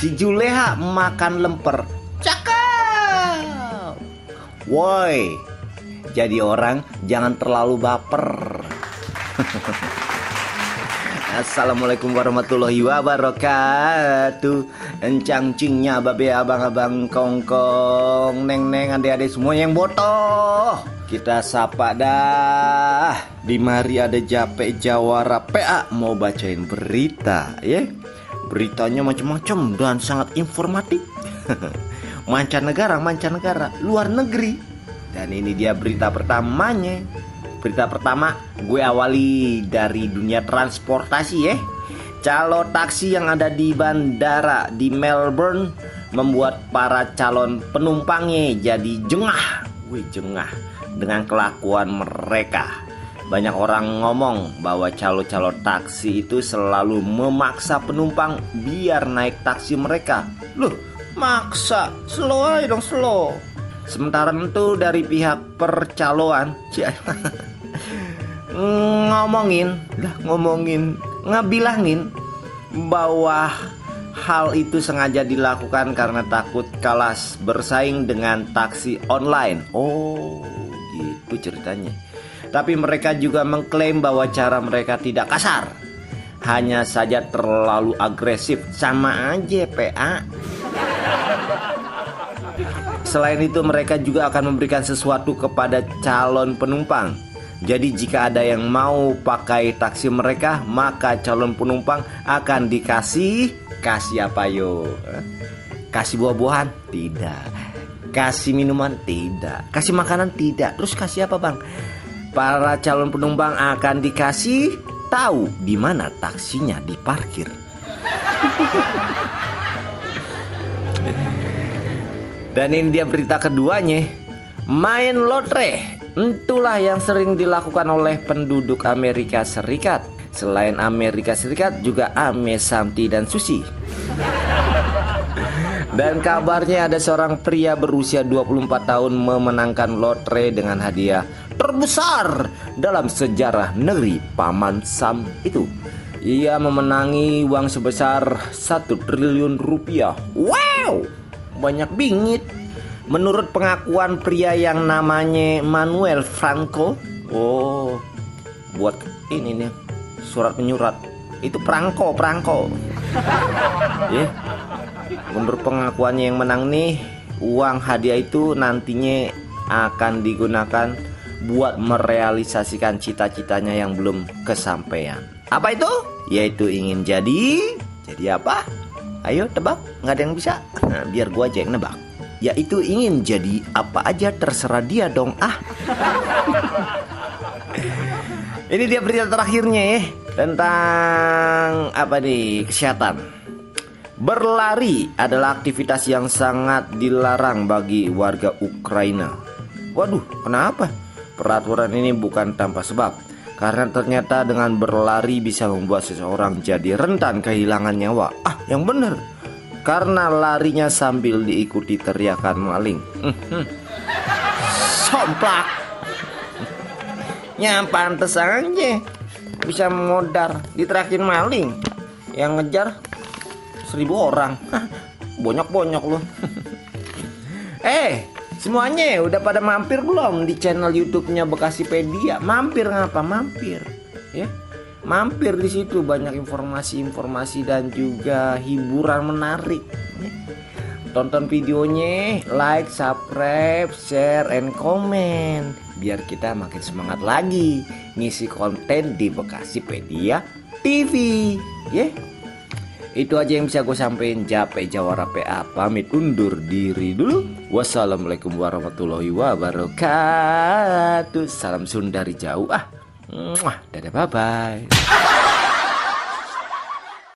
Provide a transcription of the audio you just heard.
Si Juleha makan lemper. Cakep. Woi, jadi orang jangan terlalu baper. Assalamualaikum warahmatullahi wabarakatuh Encang cingnya babe abang-abang kongkong Neng-neng adik-adik semua yang botoh Kita sapa dah Di mari ada Jape Jawara PA Mau bacain berita ya Beritanya macam-macam dan sangat informatif. Mancanegara, mancanegara, luar negeri. Dan ini dia berita pertamanya. Berita pertama gue awali dari dunia transportasi ya Calon taksi yang ada di bandara di Melbourne Membuat para calon penumpangnya jadi jengah. Wih jengah dengan kelakuan mereka banyak orang ngomong bahwa calon-calon taksi itu selalu memaksa penumpang biar naik taksi mereka. Loh, maksa? Slow aja dong, slow. Sementara itu dari pihak percaloan ngomongin, lah ngomongin, ngebilangin bahwa hal itu sengaja dilakukan karena takut kalas bersaing dengan taksi online. Oh, gitu ceritanya. Tapi mereka juga mengklaim bahwa cara mereka tidak kasar. Hanya saja terlalu agresif. Sama aja PA. Selain itu mereka juga akan memberikan sesuatu kepada calon penumpang. Jadi jika ada yang mau pakai taksi mereka, maka calon penumpang akan dikasih kasih apa yo? Kasih buah-buahan? Tidak. Kasih minuman? Tidak. Kasih makanan? Tidak. Terus kasih apa, Bang? Para calon penumpang akan dikasih tahu di mana taksinya diparkir. Dan ini dia berita keduanya Main lotre Itulah yang sering dilakukan oleh penduduk Amerika Serikat Selain Amerika Serikat juga Ame, Santi, dan Susi Dan kabarnya ada seorang pria berusia 24 tahun memenangkan lotre dengan hadiah terbesar dalam sejarah negeri Paman Sam itu Ia memenangi uang sebesar 1 triliun rupiah Wow! banyak bingit. Menurut pengakuan pria yang namanya Manuel Franco, oh, buat ini nih surat menyurat itu perangko perangko. ya. Yeah. Menurut pengakuannya yang menang nih, uang hadiah itu nantinya akan digunakan buat merealisasikan cita-citanya yang belum kesampaian. Apa itu? Yaitu ingin jadi jadi apa? Ayo tebak, nggak ada yang bisa. Nah, biar gua aja yang nebak. Yaitu ingin jadi apa aja terserah dia dong ah. Ini dia berita terakhirnya ya tentang apa nih kesehatan. Berlari adalah aktivitas yang sangat dilarang bagi warga Ukraina. Waduh, kenapa? Peraturan ini bukan tanpa sebab. Karena ternyata dengan berlari bisa membuat seseorang jadi rentan kehilangan nyawa. Ah, yang benar. Karena larinya sambil diikuti teriakan maling. Hmm. Somplak. Ya pantes aja bisa modar diterakin maling yang ngejar seribu orang bonyok-bonyok loh eh Semuanya udah pada mampir belum di channel YouTube-nya Bekasipedia? Mampir ngapa? Mampir, ya. Mampir di situ banyak informasi-informasi dan juga hiburan menarik. Ya. Tonton videonya, like, subscribe, share, and comment biar kita makin semangat lagi ngisi konten di Bekasipedia TV, ya. Itu aja yang bisa gue sampaikan Jape Jawara PA Pamit undur diri dulu. Wassalamualaikum warahmatullahi wabarakatuh. Salam Sun dari jauh. Ah. Dadah bye bye